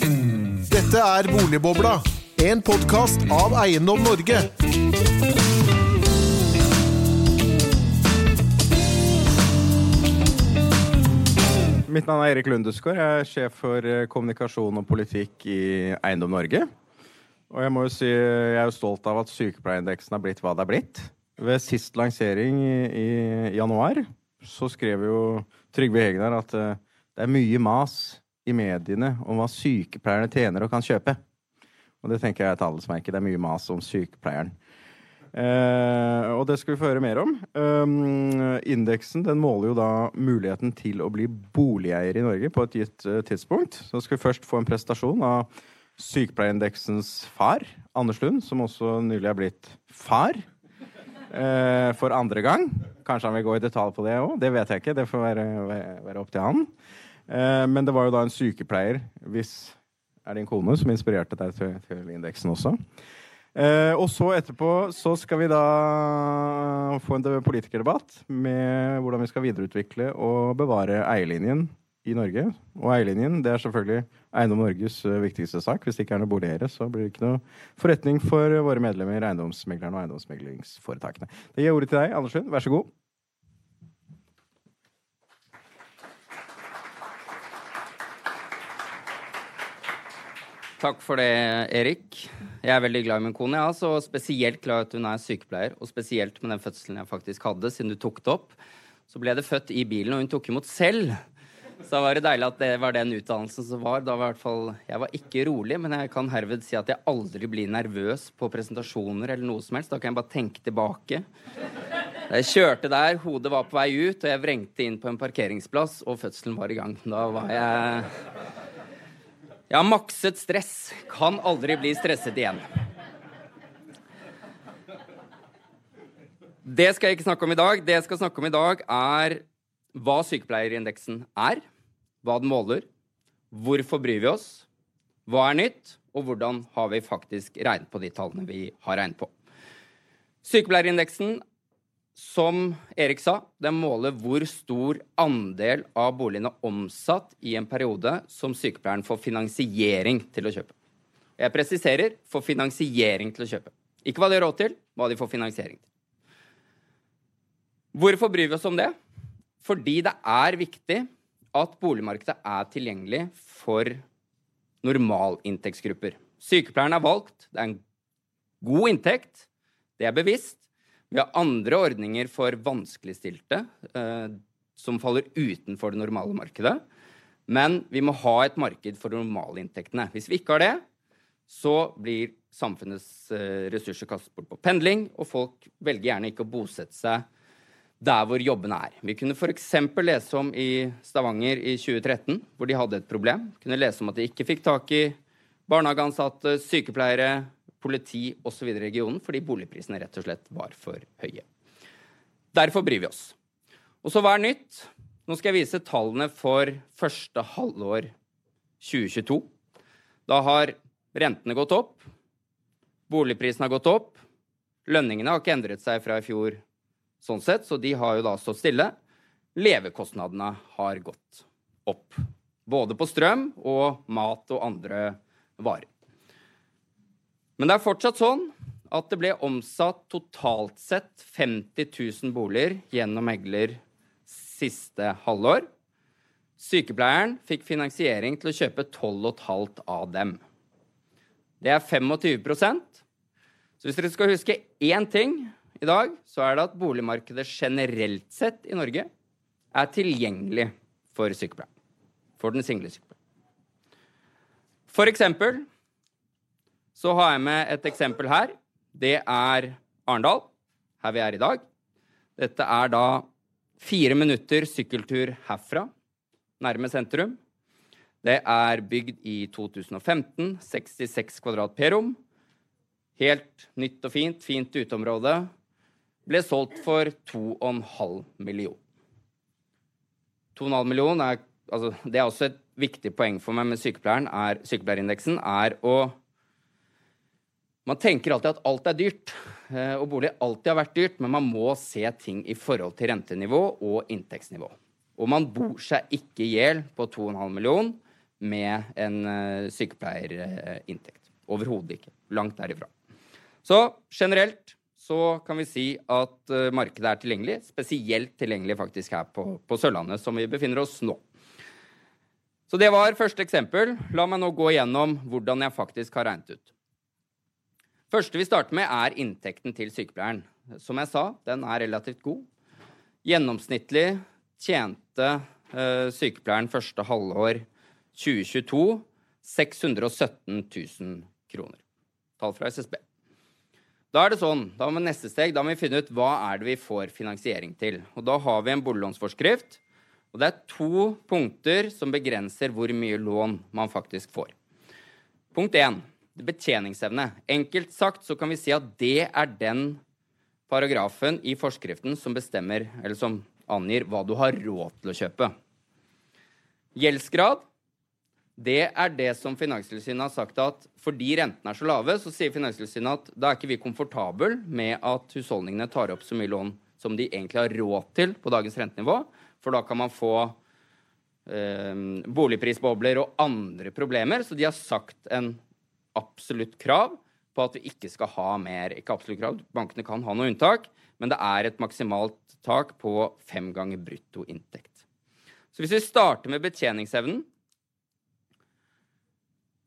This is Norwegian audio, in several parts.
Dette er Boligbobla, en podkast av Eiendom Norge. Mitt navn er Erik Lundesgaard. Jeg er sjef for eh, kommunikasjon og politikk i Eiendom Norge. Og jeg må jo si jeg er jo stolt av at sykepleierindeksen har blitt hva det er blitt. Ved sist lansering i, januar så skrev jo Trygve Hegnar at uh, det er mye mas i mediene om hva sykepleierne tjener og kan kjøpe. Og det tenker jeg er et adelsmerke. Det er mye mas om sykepleieren. Eh, og det skal vi få høre mer om. Um, indeksen den måler jo da muligheten til å bli boligeier i Norge på et gitt uh, tidspunkt. Så skal vi først få en prestasjon av sykepleierindeksens far, Anders Lund, som også nylig er blitt far. Eh, for andre gang. Kanskje han vil gå i detalj på det òg. Det vet jeg ikke. Det får være, være opp til han. Men det var jo da en sykepleier, hvis er din kone, som inspirerte deg til, til indeksen også. Eh, og så etterpå så skal vi da få en politikerdebatt med hvordan vi skal videreutvikle og bevare eierlinjen i Norge. Og eierlinjen det er selvfølgelig Eiendom Norges uh, viktigste sak. Hvis det ikke er noe boligere, så blir det ikke noe forretning for våre medlemmer, eiendomsmeglerne og eiendomsmeglingsforetakene. Det gir ordet til deg, Anders Lund. Vær så god. Takk for det, Erik. Jeg er veldig glad i min kone. Ja, så spesielt glad at hun er sykepleier, og spesielt med den fødselen jeg faktisk hadde, siden du tok det opp. Så ble det født i bilen, og hun tok imot selv. Så da var det deilig at det var den utdannelsen som var. Da var i hvert fall, Jeg var ikke rolig, men jeg kan herved si at jeg aldri blir nervøs på presentasjoner eller noe som helst. Da kan jeg bare tenke tilbake. Jeg kjørte der, hodet var på vei ut, og jeg vrengte inn på en parkeringsplass, og fødselen var i gang. Da var jeg jeg har makset stress. Kan aldri bli stresset igjen. Det skal jeg ikke snakke om i dag. Det jeg skal snakke om i dag, er hva sykepleierindeksen er, hva den måler, hvorfor bryr vi oss, hva er nytt, og hvordan har vi faktisk regnet på de tallene vi har regnet på. Sykepleierindeksen som Erik sa, den måler hvor stor andel av boligene omsatt i en periode som sykepleieren får finansiering til å kjøpe. Jeg presiserer får finansiering til å kjøpe. Ikke hva de har råd til, hva de får finansiering til. Hvorfor bryr vi oss om det? Fordi det er viktig at boligmarkedet er tilgjengelig for normalinntektsgrupper. Sykepleieren er valgt, det er en god inntekt, det er bevisst, vi har andre ordninger for vanskeligstilte eh, som faller utenfor det normale markedet. Men vi må ha et marked for normalinntektene. Hvis vi ikke har det, så blir samfunnets eh, ressurser kastet bort på pendling, og folk velger gjerne ikke å bosette seg der hvor jobbene er. Vi kunne f.eks. lese om i Stavanger i 2013, hvor de hadde et problem. Vi kunne lese om at de ikke fikk tak i barnehageansatte, sykepleiere, politi osv. i regionen fordi boligprisene rett og slett var for høye. Derfor bryr vi oss. Og så hva er nytt? Nå skal jeg vise tallene for første halvår 2022. Da har rentene gått opp, boligprisene har gått opp, lønningene har ikke endret seg fra i fjor sånn sett, så de har jo da stått stille. Levekostnadene har gått opp. Både på strøm og mat og andre varer. Men det er fortsatt sånn at det ble omsatt totalt sett 50 000 boliger gjennom megler siste halvår. Sykepleieren fikk finansiering til å kjøpe 12,5 av dem. Det er 25% Så hvis dere skal huske én ting i dag, så er det at boligmarkedet generelt sett i Norge er tilgjengelig for sykepleieren. For den single sykepleieren. For eksempel så har jeg med et eksempel her. Det er Arendal, her vi er i dag. Dette er da fire minutter sykkeltur herfra, nærme sentrum. Det er bygd i 2015. 66 kvadrat per rom. Helt nytt og fint. Fint uteområde. Ble solgt for 2,5 million. 2,5 million er, altså, det er også et viktig poeng for meg med sykepleieren, er, sykepleierindeksen, er å man tenker alltid at alt er dyrt, eh, og bolig alltid har vært dyrt, men man må se ting i forhold til rentenivå og inntektsnivå. Og man bor seg ikke i hjel på 2,5 million med en uh, sykepleierinntekt. Overhodet ikke. Langt derifra. Så generelt så kan vi si at uh, markedet er tilgjengelig. Spesielt tilgjengelig faktisk her på, på, Sørlandet, som vi befinner oss nå. Så det var første eksempel. La meg nå gå igjennom hvordan jeg faktisk har regnet ut. Første vi starter med, er inntekten til sykepleieren. Som jeg sa, den er relativt god. Gjennomsnittlig tjente uh, sykepleieren første halvår 2022 617 000 kroner. Tall fra SSB. Da er det sånn, da må neste steg, da må vi finne ut hva er det vi får finansiering til. Og Da har vi en boliglånsforskrift. Og det er to punkter som begrenser hvor mye lån man faktisk får. Punkt én betjeningsevne. Enkelt sagt så kan vi si at det er den paragrafen i forskriften som bestemmer, eller som angir hva du har råd til å kjøpe. Gjeldsgrad det er det som Finanstilsynet har sagt at fordi rentene er så lave, så sier Finanstilsynet at da er ikke vi komfortable med at husholdningene tar opp så mye lån som de egentlig har råd til på dagens rentenivå. For da kan man få eh, boligprisbobler og andre problemer. Så de har sagt en absolutt krav på at vi ikke skal ha mer. Ikke absolutt krav, bankene kan ha noe unntak, men det er et maksimalt tak på fem ganger brutto inntekt. Så hvis vi starter med betjeningsevnen,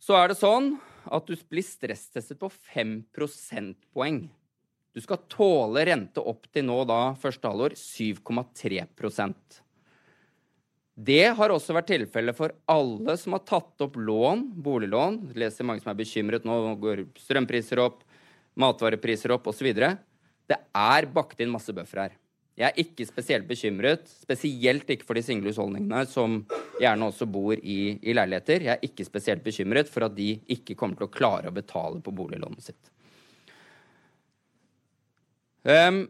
så er det sånn at du blir stresstestet på 5 prosentpoeng. Du skal tåle rente opp til nå da første halvår 7,3 Det har også vært tilfellet for alle som har tatt opp lån, boliglån. Leser mange som er bekymret nå, går strømpriser opp, matvarepriser opp osv. Det er bakt inn masse buffer her. Jeg er ikke spesielt bekymret, spesielt ikke for de single husholdningene som gjerne også bor i, i, leiligheter. Jeg er ikke spesielt bekymret for at de ikke kommer til å klare å betale på boliglånet sitt. Um,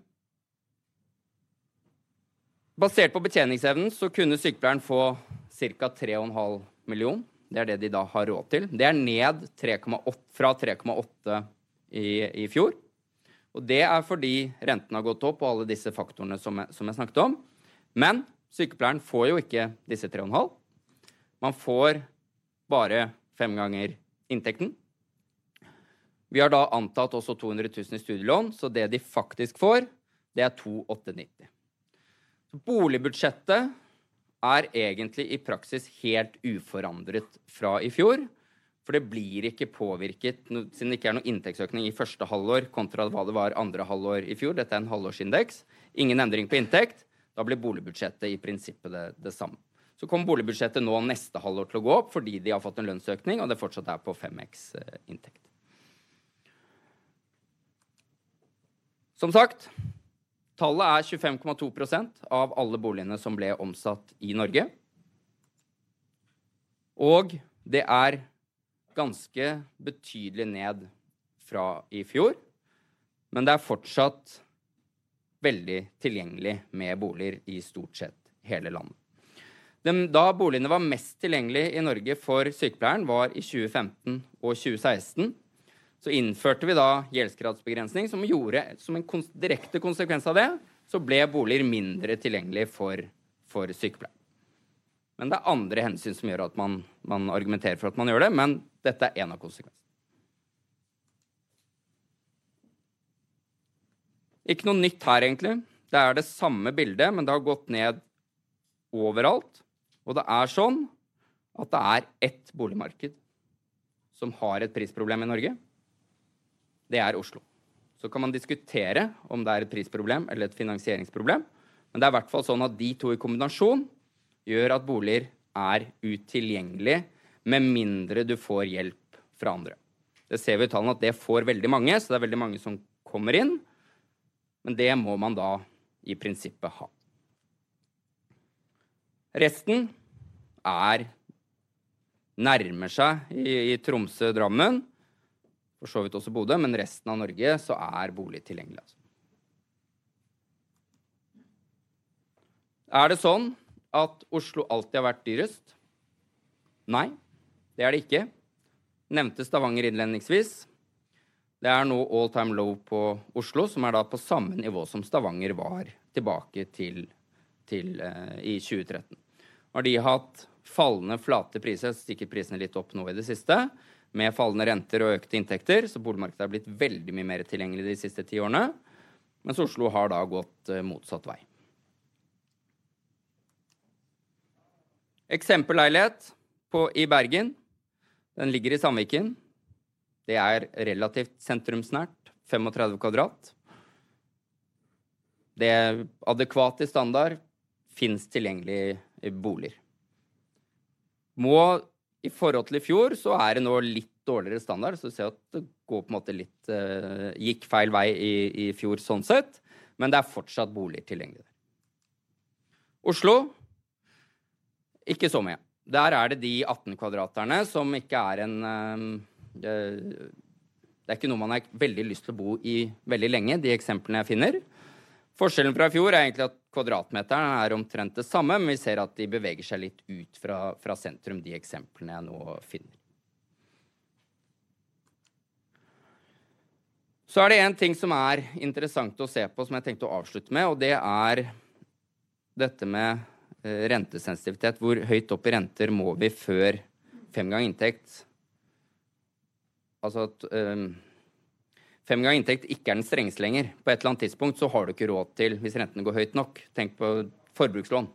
basert på betjeningsevnen så kunne sykepleieren få ca. 3,5 million. Det er det de da har råd til. Det er ned 3, 8, fra 3,8 i, i fjor. Og det er fordi renten har gått opp og alle disse faktorene som jeg, som jeg snakket om. Men sykepleieren får jo ikke disse 3,5. Man får bare fem ganger inntekten. Vi har da antatt også 200 000 i studielån, så det de faktisk får, det er 2890. Boligbudsjettet er egentlig i praksis helt uforandret fra i fjor. For det blir ikke påvirket, siden det ikke er noen inntektsøkning i første halvår kontra hva det var andre halvår i fjor. Dette er en halvårsindeks. Ingen endring på inntekt. Da blir boligbudsjettet i prinsippet det, det samme. Så kommer boligbudsjettet nå neste halvår til å gå opp fordi de har fått en lønnsøkning, og det fortsatt er på 5X eh, inntekt. Som sagt, tallet er 25,2% av alle boligene som ble omsatt i Norge. Og det er ganske betydelig ned fra i fjor. Men det er fortsatt veldig tilgjengelig med boliger i stort sett hele landet. Da boligene var mest tilgjengelige i Norge for sykepleieren, var i 2015 og 2016. Så innførte vi da gjeldsgradsbegrensning, som gjorde som en direkte konsekvens av det, så ble boliger mindre tilgjengelig for, for sykepleiere. Men det er andre hensyn som gjør at man, man argumenterer for at man gjør det. Men dette er en av konsekvensene. Ikke noe nytt her, egentlig. Det er det samme bildet, men det har gått ned overalt. Og det er sånn at det er ett boligmarked som har et prisproblem i Norge. Det er Oslo. Så kan man diskutere om det er et prisproblem eller et finansieringsproblem. Men det er i hvert fall sånn at de to i kombinasjon gjør at boliger er utilgjengelige med mindre du får hjelp fra andre. Det ser vi i tallene at det får veldig mange, så det er veldig mange som kommer inn. Men det må man da i prinsippet ha. Resten er nærmer seg i, i Tromsø, Drammen, for så vidt også Bodø, men resten av Norge så er bolig tilgjengelig. Altså. Er det sånn at Oslo alltid har vært dyrest? Nei, det er det ikke. Nevnte Stavanger innledningsvis. Det er nå all time low på Oslo, som er da på samme nivå som Stavanger var tilbake til, til uh, i 2013. har de hatt fallende flate priser, stikker prisene litt opp nå i det siste, med fallende renter og økte inntekter, så boligmarkedet har blitt veldig mye mer tilgjengelig de siste ti årene. Mens Oslo har da gått uh, motsatt vei. Eksempelleilighet i Bergen. Den ligger i Sandviken. Det er relativt sentrumsnært. 35 kvadrat. Det er adekvat i standard. Fins tilgjengelig boliger. Må I forhold til i fjor så er det nå litt dårligere standard, så du ser at det går på en måte litt uh, Gikk feil vei i, i, fjor sånn sett, men det er fortsatt boliger tilgjengelig der. Oslo ikke så mye. Der er det de 18 kvadraterne som ikke er en uh, det, er ikke noe man har veldig lyst til å bo i veldig lenge, de eksemplene jeg finner. Forskjellen fra i fjor er egentlig at kvadratmeteren er omtrent det samme, men vi ser at de beveger seg litt ut fra, fra sentrum, de eksemplene jeg nå finner. Så er det en ting som er interessant å se på, som jeg tenkte å avslutte med, og det er dette med eh, rentesensitivitet. Hvor høyt opp i renter må vi før fem ganger inntekt? Altså at um, fem ganger inntekt ikke er den strengeste lenger. På et eller annet tidspunkt så har du ikke råd til, hvis rentene går høyt nok Tenk på forbrukslån.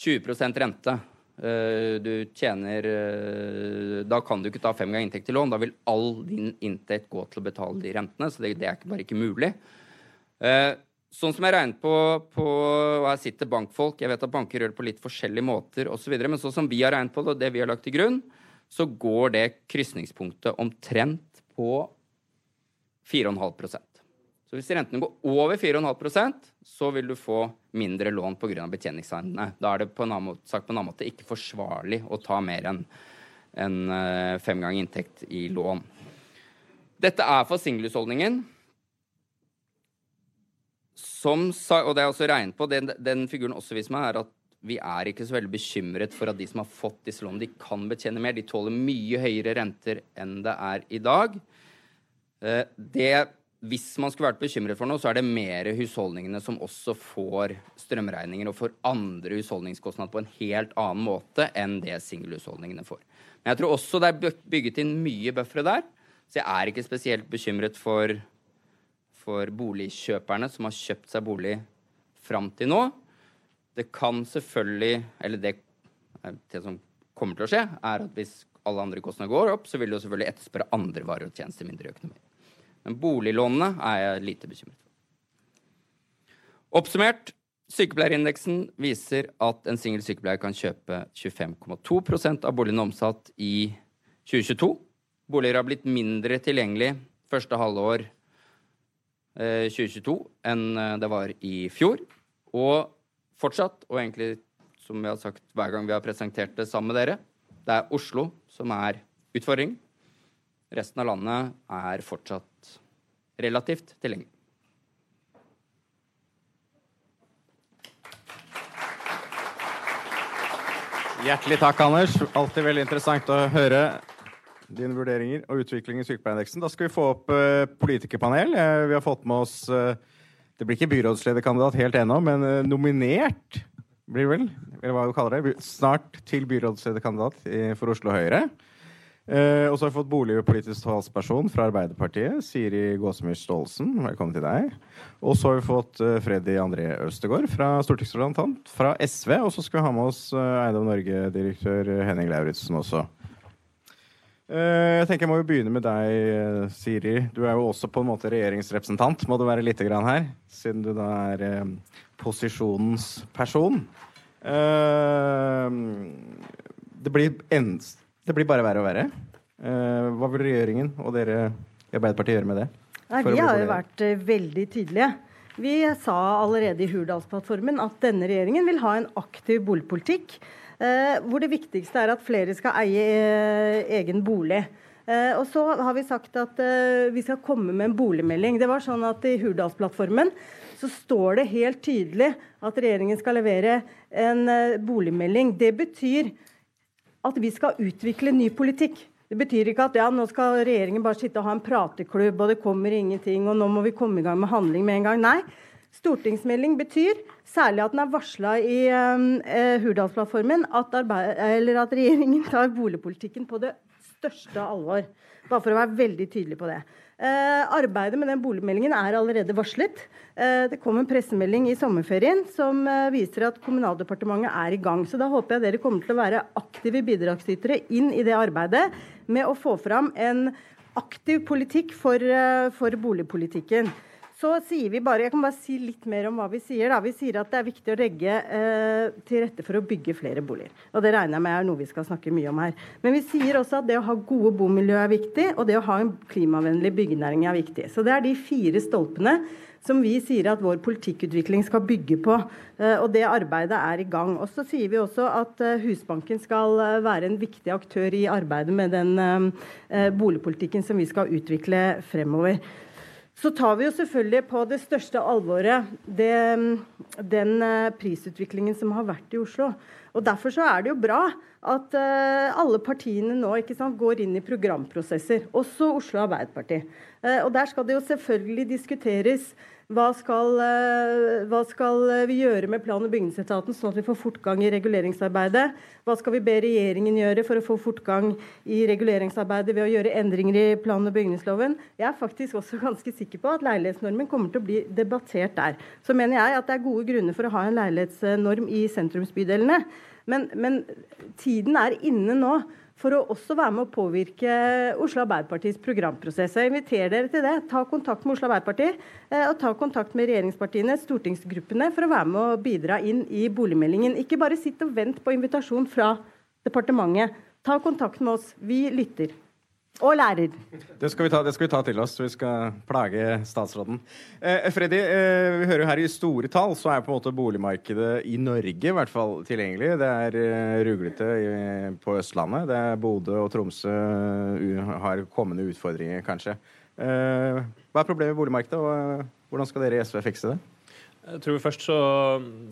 20% rente. Eh, du tjener eh, Da kan du ikke ta fem ganger inntekt til lån. Da vil all din inntekt gå til å betale de rentene. Så det, det er bare ikke mulig. Eh, sånn som jeg regner på, på og Her sitter bankfolk. Jeg vet at banker gjør det på litt forskjellige måter osv. Men sånn som vi har regnet på det, og det vi har lagt til grunn, så går det krysningspunktet omtrent på 4,5% Så hvis rentene går over 4,5% så vil du få mindre lån pga. betjeningsegnene. Da er det på en annen måte, sagt på en annen måte ikke forsvarlig å ta mer enn en, uh, fem ganger inntekt i lån. Dette er for singelhusholdningen. Som, og det er også regnet på, den, den figuren også viser meg, er at vi er ikke så veldig bekymret for at de som har fått disse lånene, de kan betjene mer. De tåler mye høyere renter enn det er i dag. Eh, det, hvis man skulle vært bekymret for noe, så er det mer husholdningene som også får strømregninger og får andre husholdningskostnader på en helt annen måte enn det singelhusholdningene får. Men jeg tror også det er bygget inn mye buffere der, så jeg er ikke spesielt bekymret for, for boligkjøperne som har kjøpt seg bolig fram til nå. Det kan selvfølgelig Eller det, det som kommer til å skje, er at hvis alle andre kostnader går opp, så vil du selvfølgelig etterspørre andre varer og tjenester mindre i økonomien. Men boliglånene er jeg lite bekymret for. Oppsummert sykepleierindeksen viser at en singel sykepleier kan kjøpe 25,2 av boligene omsatt i 2022. Boliger har blitt mindre tilgjengelig første halvår eh, 2022 enn eh, det var i fjor. Og fortsatt, og egentlig som vi har sagt hver gang vi har presentert det sammen med dere, det er Oslo som er utfordringen. Resten av landet er fortsatt relativt til lengden. Hjertelig takk, Anders. Alltid veldig interessant å høre dine vurderinger og utvikling i sykepleierindeksen. Da skal vi få opp uh, politikerpanel. Uh, vi har fått med oss uh, Det blir ikke byrådslederkandidat helt ennå, men nominert blir vel, eller hva vi kaller det, snart til byrådslederkandidat for Oslo Høyre. Eh, og så har vi fått boligpolitisk talsperson fra Arbeiderpartiet, Siri Gåsemyr Staalesen. Velkommen til deg. Og så har vi fått eh, Freddy André Østegård fra stortingsrepresentant fra SV. Og så skal vi ha med oss eh, Eiendom Norge-direktør Henning Lauritzen også. Eh, jeg tenker jeg må jo begynne med deg, eh, Siri. Du er jo også på en måte regjeringsrepresentant, må det være lite grann her, siden du da er eh, posisjonens person. det blir det blir bare verre og verre. Uh, hva vil regjeringen og dere i Arbeiderpartiet gjøre med det? Nei, vi har jo vært uh, veldig tydelige. Vi sa allerede i Hurdalsplattformen at denne regjeringen vil ha en aktiv boligpolitikk. Uh, hvor det viktigste er at flere skal eie egen bolig. og så har vi sagt at vi skal komme med en boligmelding. Det var sånn at I Hurdalsplattformen så står det helt tydelig at regjeringen skal levere en boligmelding. Det betyr at vi skal utvikle ny politikk. Det betyr ikke at ja, nå skal regjeringen bare sitte og ha en prateklubb, og det kommer ingenting, og nå må vi komme i gang med handling med en gang. Nei. Stortingsmelding betyr, særlig at den er varsla i uh, Hurdalsplattformen, at, at, regjeringen tar boligpolitikken på det største alvor. Bare for å være veldig tydelig på det. Uh, arbeidet med den boligmeldingen er allerede varslet. Uh, det kom en pressemelding i sommerferien som viser at Kommunaldepartementet er i gang. Så da håper jeg dere kommer til å være aktive bidragsytere inn i det arbeidet med å få fram en aktiv politikk for, for boligpolitikken. Så sier vi bare, Jeg kan bare si litt mer om hva vi sier. da. Vi sier at det er viktig å legge eh, til rette for å bygge flere boliger. Og Det regner jeg med er noe vi skal snakke mye om her. Men vi sier også at det å ha gode bomiljø er viktig, og det å ha en klimavennlig byggenæring er viktig. Så det er de fire stolpene som vi sier at vår politikkutvikling skal bygge på. Eh, og det arbeidet er i gang. Og så sier vi også at eh, Husbanken skal eh, være en viktig aktør i arbeidet med den boligpolitikken som vi skal utvikle fremover. Så tar vi jo selvfølgelig på det største alvoret det, den eh, prisutviklingen som har vært i Oslo. Og Derfor så er det jo bra at uh, alle partiene nå sant, går inn i programprosesser, også Oslo Arbeiderparti. Uh, og Der skal det jo selvfølgelig diskuteres hva skal, eh, hva skal, vi gjøre med plan- og bygningsetaten, sånn at vi får fortgang i reguleringsarbeidet? Hva skal vi be regjeringen gjøre for å få fortgang i reguleringsarbeidet ved å gjøre endringer i plan- og bygningsloven? Jeg er faktisk også ganske sikker på at leilighetsnormen kommer til å bli debattert der. Så mener jeg at det er gode grunner for å ha en leilighetsnorm i sentrumsbydelene. Men, men tiden er inne nå for å også være med å påvirke Oslo Arbeiderpartis programprosess. Jeg inviterer dere til det. Ta kontakt med Oslo Arbeiderparti eh, og ta kontakt med regjeringspartiene, stortingsgruppene, for å være med å bidra inn i boligmeldingen. Ikke bare sitt og vent på invitasjon fra departementet. Ta kontakt med oss. Vi lytter. Og lærer. Det skal, ta, det skal, vi ta, til oss. Vi skal plage statsråden. Eh, Freddy, eh, vi hører jo her i store tall så er på en måte boligmarkedet i Norge i hvert fall tilgjengelig. Det er eh, ruglete i, på Østlandet. Det er Bodø og Tromsø uh, har kommende utfordringer, kanskje. Eh, hva er problemet i boligmarkedet, og hvordan skal dere i SV fikse det? Jeg tror først så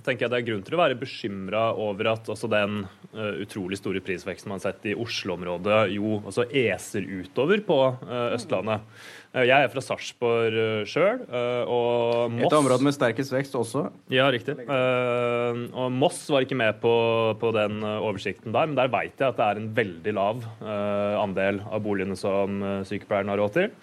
tenker jeg Det er grunn til å være bekymra over at også den uh, utrolig store prisveksten man har sett i Oslo-området, jo også eser utover på uh, Østlandet. Uh, jeg er fra Sarpsborg uh, sjøl. og Moss Et område med sterkest vekst også. Ja, riktig. og Moss var ikke med på, på den oversikten der, men der veit jeg at det er en veldig lav andel av boligene som sykepleierne har råd til.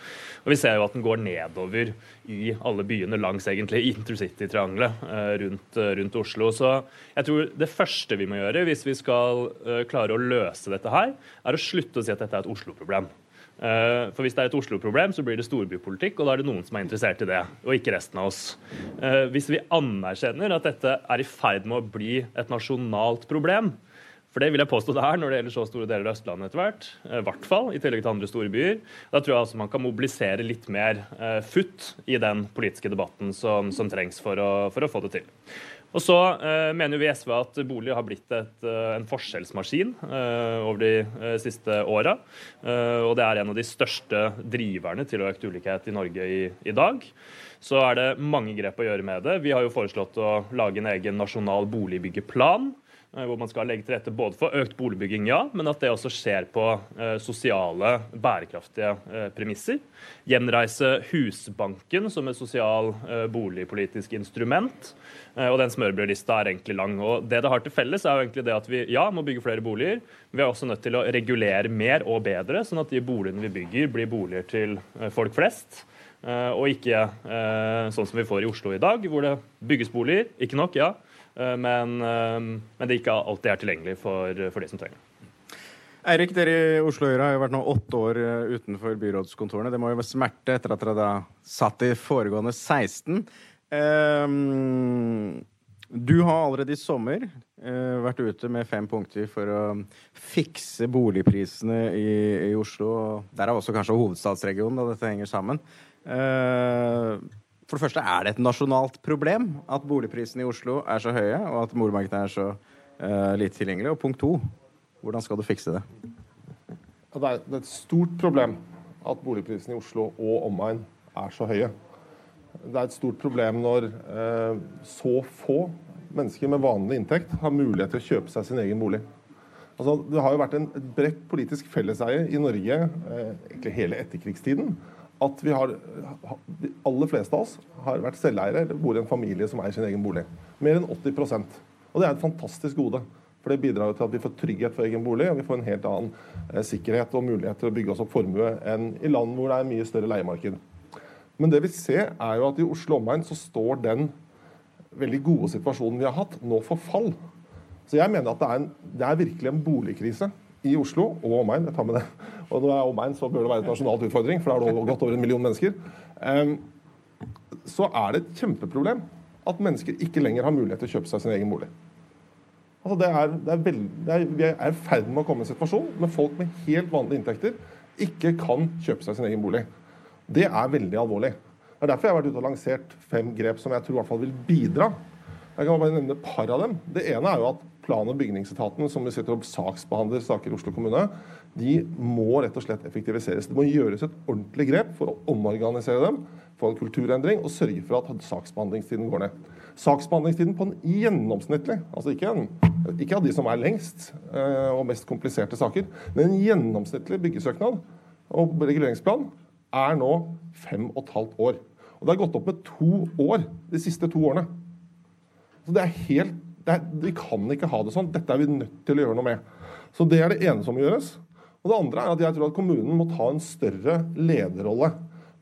Og vi ser jo at den går nedover i alle byene langs egentlig intercity-triangelet eh, rundt, eh, rundt, Oslo. Så jeg tror det første vi må gjøre hvis vi skal eh, klare å løse dette her, er å slutte å si at dette er et Oslo-problem. For Hvis det er et Oslo-problem, så blir det storbypolitikk, og da er det noen som er interessert i det, og ikke resten av oss. Hvis vi anerkjenner at dette er i ferd med å bli et nasjonalt problem, for det vil jeg påstå det er når det gjelder så store deler av Østlandet etter hvert. Eh, I hvert fall, i tillegg til andre store byer. Da tror jeg altså man kan mobilisere litt mer futt i den politiske debatten som, som trengs for å, for å, få det til. Og så uh, mener vi i SV at bolig har blitt et, uh, en forskjellsmaskin over de siste åra. og det er en av de største driverne til økt ulikhet i Norge i, i dag så er det mange grep å gjøre med det. Vi har jo foreslått å lage en egen nasjonal boligbyggeplan. Eh, hvor man skal legge til rette både for økt boligbygging, ja, men at det også skjer på eh, sosiale, bærekraftige eh, premisser. Gjenreise Husbanken som et sosial boligpolitisk instrument. Og den smørbrødlista er egentlig lang. Og Det det har til felles, er jo egentlig det at vi ja, må bygge flere boliger. Men vi er også nødt til å regulere mer og bedre, sånn at de boligene vi bygger, blir boliger til folk flest. og ikke sånn som vi får i Oslo i dag, hvor det bygges boliger. Ikke nok, ja men, eh, men, det ikke alltid er tilgjengelig for, for de som trenger det. Eirik, dere i Oslo Høyre har jo vært nå åtte år eh, utenfor byrådskontorene. Det må jo være smerte etter at dere da satt i foregående 16. Du har allerede i sommer vært ute med fem punkter for å fikse boligprisene i, i Oslo. Derav også kanskje hovedstadsregionen, da dette henger sammen. For det første, er det et nasjonalt problem at boligprisene i Oslo er så høye, og at boligmarkedet er så uh, lite tilgjengelig? Og punkt to, hvordan skal du fikse det? Det, er, et stort problem at boligprisene i Oslo og omegn er så høye. Det er et stort problem når uh, så få mennesker med vanlig inntekt har mulighet til å kjøpe seg sin egen bolig. Altså, det har jo vært en, et bredt politisk felleseie i Norge eh, egentlig hele etterkrigstiden at vi har De aller fleste av oss har vært selveiere eller bor i en familie som eier sin egen bolig. Mer enn 80% Og det er et fantastisk gode. For det bidrar til at vi får trygghet for egen bolig, og vi får en helt annen eh, sikkerhet og mulighet til å bygge oss opp formue enn i land hvor det er mye større leiemarked. Men det vi ser, er jo at i Oslo omegn så står den veldig gode situasjonen vi har hatt, nå for fall. Så jeg mener at det er, en, det er virkelig en boligkrise i Oslo og omegn. Jeg tar med det. Og når det er omegn, så bør det være et nasjonalt utfordring, for da er det godt over en million mennesker. Um, så er det et kjempeproblem at mennesker ikke lenger har mulighet til å kjøpe seg sin egen bolig. Altså det er, det er veld, det er, vi er i ferd med å komme i en situasjon med folk med helt vanlige inntekter ikke kan kjøpe seg sin egen bolig. Det er veldig alvorlig. Det er derfor jeg har vært ute og lansert fem grep som jeg tror i hvert fall vil bidra. Jeg kan bare nevne et par av dem. Det ene er jo at plan- og bygningsetaten, som vi sitter og saksbehandler saker i Oslo kommune, de må rett og slett effektiviseres. Det må gjøres et ordentlig grep for å omorganisere dem, få en kulturendring og sørge for at saksbehandlingstiden går ned. Saksbehandlingstiden på en gjennomsnittlig, altså ikke, en, ikke av de som er lengst eh, og mest kompliserte saker, men en gjennomsnittlig byggesøknad og reguleringsplan er nå fem og et halvt år. Og det har gått opp med to år de siste to årene. Så det er helt, det er, Vi kan ikke ha det sånn. Dette er vi nødt til å gjøre noe med. Så det er det ene som må gjøres. Og det andre er at jeg tror at kommunen må ta en større lederrolle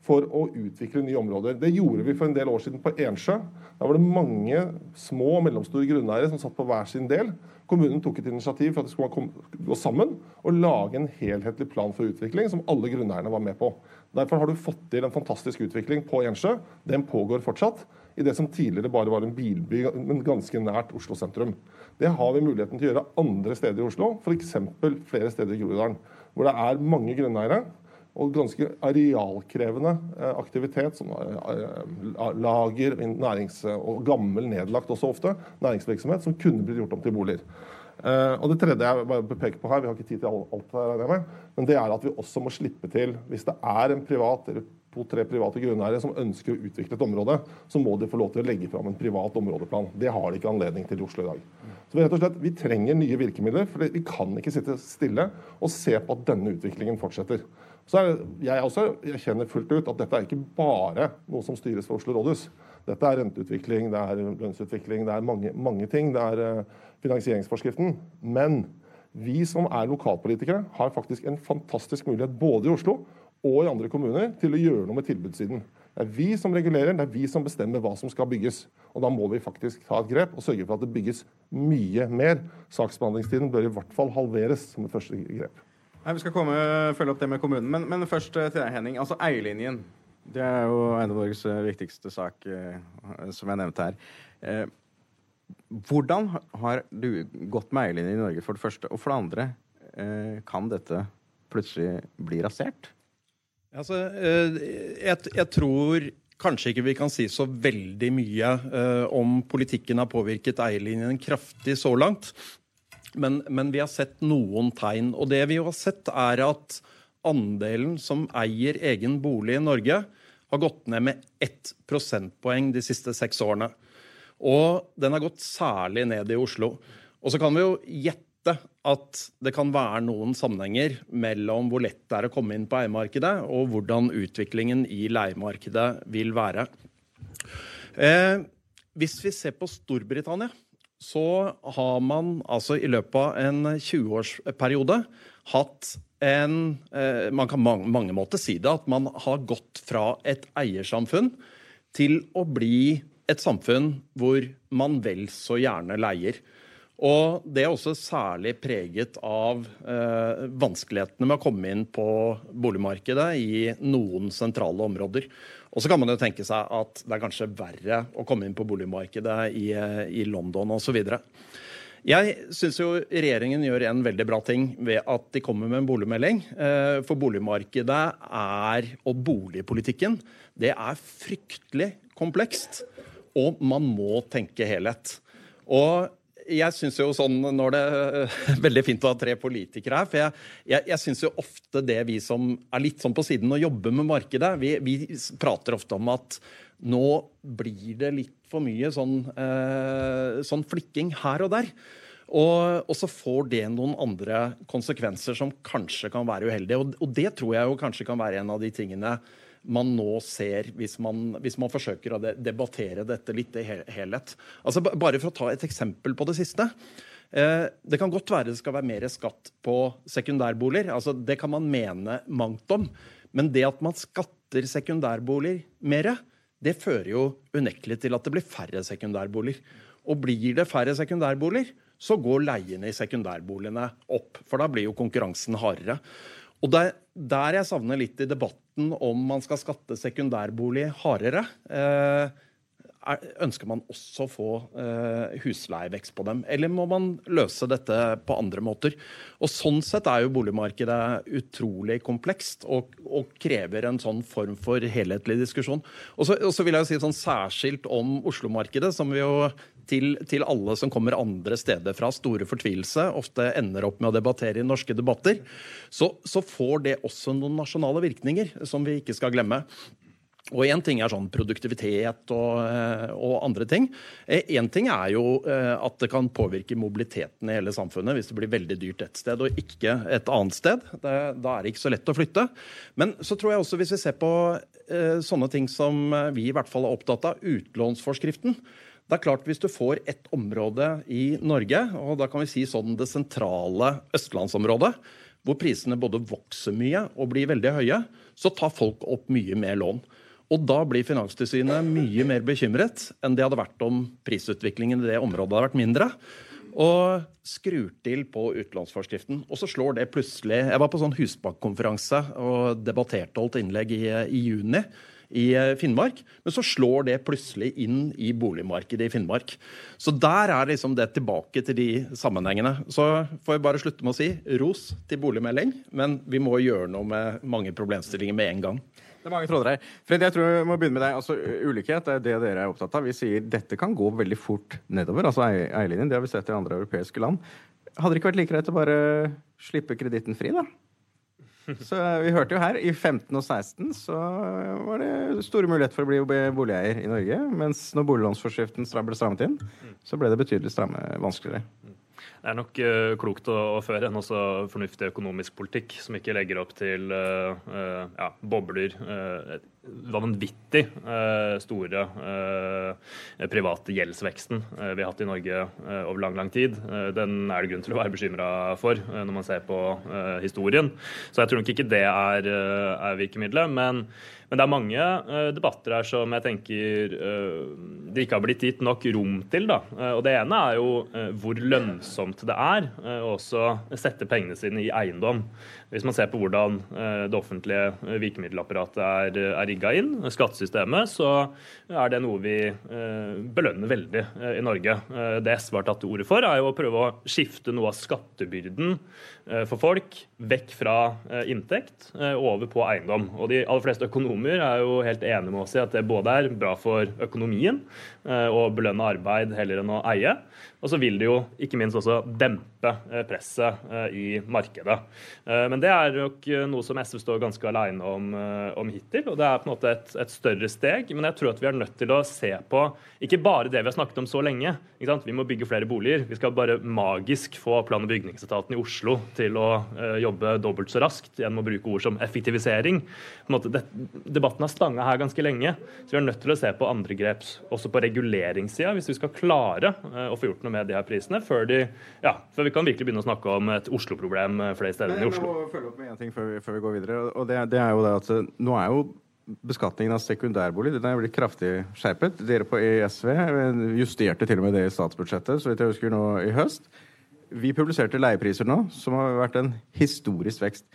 for å utvikle nye områder. Det gjorde vi for en del år siden på Ensjø. Da var det mange små og mellomstore grunneiere som satt på hver sin del. Kommunen tok et initiativ for at de skulle gå sammen og lage en helhetlig plan for utvikling som alle grunneierne var med på. Derfor har du fått til en fantastisk utvikling på Ensjø. Den pågår fortsatt i det som tidligere bare var en bilby, men ganske nært Oslo sentrum. Det har vi muligheten til å gjøre andre steder i Oslo, f.eks. flere steder i Groruddalen, hvor det er mange grunneiere og ganske arealkrevende eh, aktivitet, som eh, lager, nærings- og gammel nedlagt også ofte, næringsvirksomhet, som kunne blitt gjort om til boliger. Og Det tredje jeg bare peker på her, vi har ikke tid til alt, her, men det er at vi også må slippe til, hvis det er en privat eller to-tre private grunneiere som ønsker å utvikle et område, så må de få lov til å legge fram en privat områdeplan. Det har de ikke anledning til i Oslo i dag. Så rett og slett, vi trenger nye virkemidler, for vi kan ikke sitte stille og se på at denne utviklingen fortsetter. Så er jeg også kjenner fullt ut at dette er ikke bare noe som styres for Oslo rådhus. Dette er renteutvikling, det er lønnsutvikling, det er mange, mange ting. Det er uh, finansieringsforskriften. Men vi som er lokalpolitikere, har faktisk en fantastisk mulighet både i Oslo og i andre kommuner til å gjøre noe med tilbudssiden. Det er vi som regulerer, det er vi som bestemmer hva som skal bygges. Og da må vi faktisk ta et grep og sørge for at det bygges mye mer. Saksbehandlingstiden bør i hvert fall halveres som et første grep. Nei, Vi skal komme, følge opp det med kommunen, men, men først eh, til deg, Henning. Altså eierlinjen. Det er jo en av Norges eh, viktigste sak, eh, som jeg nevnte her. Hvordan har du gått med eierlinjen i Norge, for det første? Og for det andre, kan dette plutselig bli rasert? Altså, eh, jeg, jeg, tror kanskje ikke vi kan si så veldig mye om politikken har påvirket eierlinjen kraftig så langt. Men, men, vi har sett noen tegn. Og det vi har sett, er at andelen som eier egen bolig i Norge, har gått ned med ett prosentpoeng de siste seks årene. Og den har gått særlig ned i Oslo. Og så kan vi jo gjette at det kan være noen sammenhenger mellom hvor lett det er å komme inn på eiemarkedet, og hvordan utviklingen i leiemarkedet vil være. Eh, hvis vi ser på Storbritannia, så har man altså i løpet av en 20-årsperiode hatt en eh, Man kan mange, mange måter si det, at man har gått fra et eiersamfunn til å bli et samfunn hvor man vel så gjerne leier. Og det er også særlig preget av eh, vanskelighetene med å komme inn på boligmarkedet i noen sentrale områder. Og så kan man jo tenke seg at det er kanskje verre å komme inn på boligmarkedet i, i London osv. Jeg syns jo regjeringen gjør en veldig bra ting ved at de kommer med en boligmelding. Eh, for boligmarkedet er, og boligpolitikken, det er fryktelig komplekst. Og man må tenke helhet. Og jeg syns jo sånn når det er Veldig fint å ha tre politikere her. For jeg, jeg, jeg syns jo ofte det vi som er litt sånn på siden og jobber med markedet, vi, vi prater ofte om at nå blir det litt for mye sånn, eh, sånn flikking her og der. Og, og, så får det noen andre konsekvenser som kanskje kan være uheldige. Og, og, det tror jeg jo kanskje kan være en av de tingene man nå ser, hvis man, hvis man forsøker å debattere dette litt i helhet. Altså, bare for å ta et eksempel på det siste. Eh, det kan godt være det skal være mer skatt på sekundærboliger. Altså, det kan man mene mangt om. Men det at man skatter sekundærboliger mer, det fører jo unektelig til at det blir færre sekundærboliger. Og blir det færre sekundærboliger, så går leiene i sekundærboligene opp. For da blir jo konkurransen hardere. Og det er der jeg savner litt i debatten om man skal skatte sekundærbolig hardere. Eh, ønsker man også å få eh, husleievekst på dem, eller må man løse dette på andre måter? Og Sånn sett er jo boligmarkedet utrolig komplekst og, og krever en sånn form for helhetlig diskusjon. Og så, vil jeg jo si sånn særskilt om Oslo-markedet, som vi jo til, til, alle som kommer andre steder fra, store fortvilelse, ofte ender opp med å debattere i norske debatter, så, så får det også noen nasjonale virkninger som vi ikke skal glemme. Og Én ting er sånn produktivitet og, eh, og andre ting. Én eh, ting er jo eh, at det kan påvirke mobiliteten i hele samfunnet hvis det blir veldig dyrt et sted og ikke et annet sted. Det, da er det ikke så lett å flytte. Men så tror jeg også hvis vi ser på sånne ting som vi i hvert fall er opptatt av, utlånsforskriften. Det er klart Hvis du får et område i Norge, og da kan vi si sånn det sentrale østlandsområdet, hvor prisene både vokser mye og blir veldig høye, så tar folk opp mye mer lån. Og da blir Finanstilsynet mye mer bekymret enn det hadde vært om prisutviklingen i det området hadde vært mindre. Og skrur til på utlånsforskriften. Og så slår det plutselig Jeg var på sånn Husbankkonferanse og debatterte holdt innlegg i, i juni i eh, Finnmark. Men så slår det plutselig inn i boligmarkedet i Finnmark. Så der er liksom det tilbake til de sammenhengene. Så får jeg bare slutte med å si ros til boligmelding, men vi må gjøre noe med mange problemstillinger med en gang. Det er mange tråder her. Fred, jeg tror vi må begynne med deg. Altså, ulikhet er det dere er opptatt av. Vi sier dette kan gå veldig fort nedover, altså eierlinjen. Det har vi sett i andre europeiske land. Hadde det ikke vært like greit å bare slippe kreditten fri, da? Så Vi hørte jo her, i 15 og 16 så var det store muligheter for å bli boligeier i Norge. Mens når boliglånsforskriften ble strammet inn, så ble det betydelig stramme, vanskeligere. Det er nok uh, klokt å, å, føre en også fornuftig økonomisk politikk som ikke legger opp til uh, uh, ja, bobler. vanvittig store private gjeldsveksten vi har hatt i Norge over lang lang tid. den er det grunn til å være bekymra for når man ser på historien. Så jeg tror nok ikke det er, er virkemidlet. men men det er mange uh, debatter her som jeg tenker uh, det ikke har blitt gitt nok rom til. Da. Uh, og Det ene er jo hvor lønnsomt det er å også sette pengene sine i eiendom. Hvis man ser på hvordan eh, det offentlige eh, virkemiddelapparatet er, eh, er rigga inn, skattesystemet, så er det noe vi belønner veldig i Norge. Det SV har tatt til orde for, er jo å prøve å skifte noe av skattebyrden for folk vekk fra inntekt over på eiendom. Og De aller fleste økonomer er jo helt enige med oss i at det både er bra for økonomien å belønne arbeid heller enn å eie, og så vil det jo ikke minst også dempe eh, presset eh, i markedet. Eh, men det er nok noe som SV står ganske alene om, om hittil. Og det er på en måte et, et, større steg. Men jeg tror at vi er nødt til å se på ikke bare det vi har snakket om så lenge. Vi må bygge flere boliger. Vi skal bare magisk få plan- og bygningsetaten i Oslo til å jobbe dobbelt så raskt gjennom å bruke ord som effektivisering. Måte, det, debatten har stanga her ganske lenge. Så vi er nødt til å se på andre grep også på reguleringssida hvis vi skal klare å få gjort noe med de her prisene, før, de, ja, før vi kan virkelig begynne å snakke om et Oslo-problem eh, flere steder enn i Oslo. Jeg må følge opp med én ting før vi, før vi, går videre. og det, det, er jo det at eh, Nå er jo beskatningen av sekundærbolig den er blitt kraftig skjerpet. Dere på ESV justerte til og med det i statsbudsjettet, så vidt jeg husker nå i høst. Vi publiserte leiepriser nå, som har vært en historisk vekst.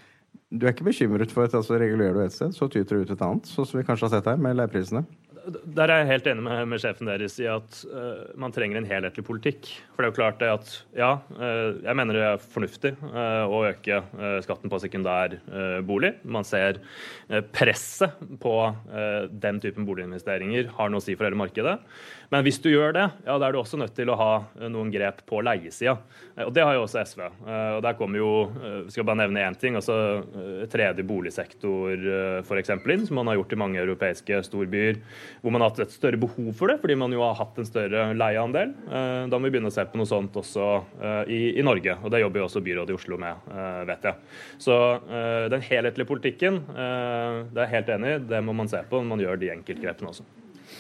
Du er ikke bekymret for at altså, regulerer du et sted, så tyter det ut et annet, sånn som vi kanskje har sett her med leieprisene? Der er jeg helt enig med, med sjefen deres i at uh, man trenger en helhetlig politikk. For det er jo klart det at ja, uh, jeg mener det er fornuftig uh, å øke skatten på sekundær bolig. Man ser presset på den typen boliginvesteringer har noe å si for hele markedet. Men hvis du gjør det, ja, da er du også nødt til å ha noen grep på leiesida. Og det har jo også SV. Og der kommer jo, skal bare nevne én ting, altså tredje boligsektor f.eks. inn, som man har gjort i mange europeiske storbyer. Hvor man har hatt et større behov for det, fordi man jo har hatt en større leieandel. Eh, da må vi begynne å se på noe sånt også eh, i, i Norge. Og det jobber jo også byrådet i Oslo med, eh, vet jeg. Så den helhetlige politikken, det er jeg helt enig i, det må man se på når man gjør de enkeltgrepene også.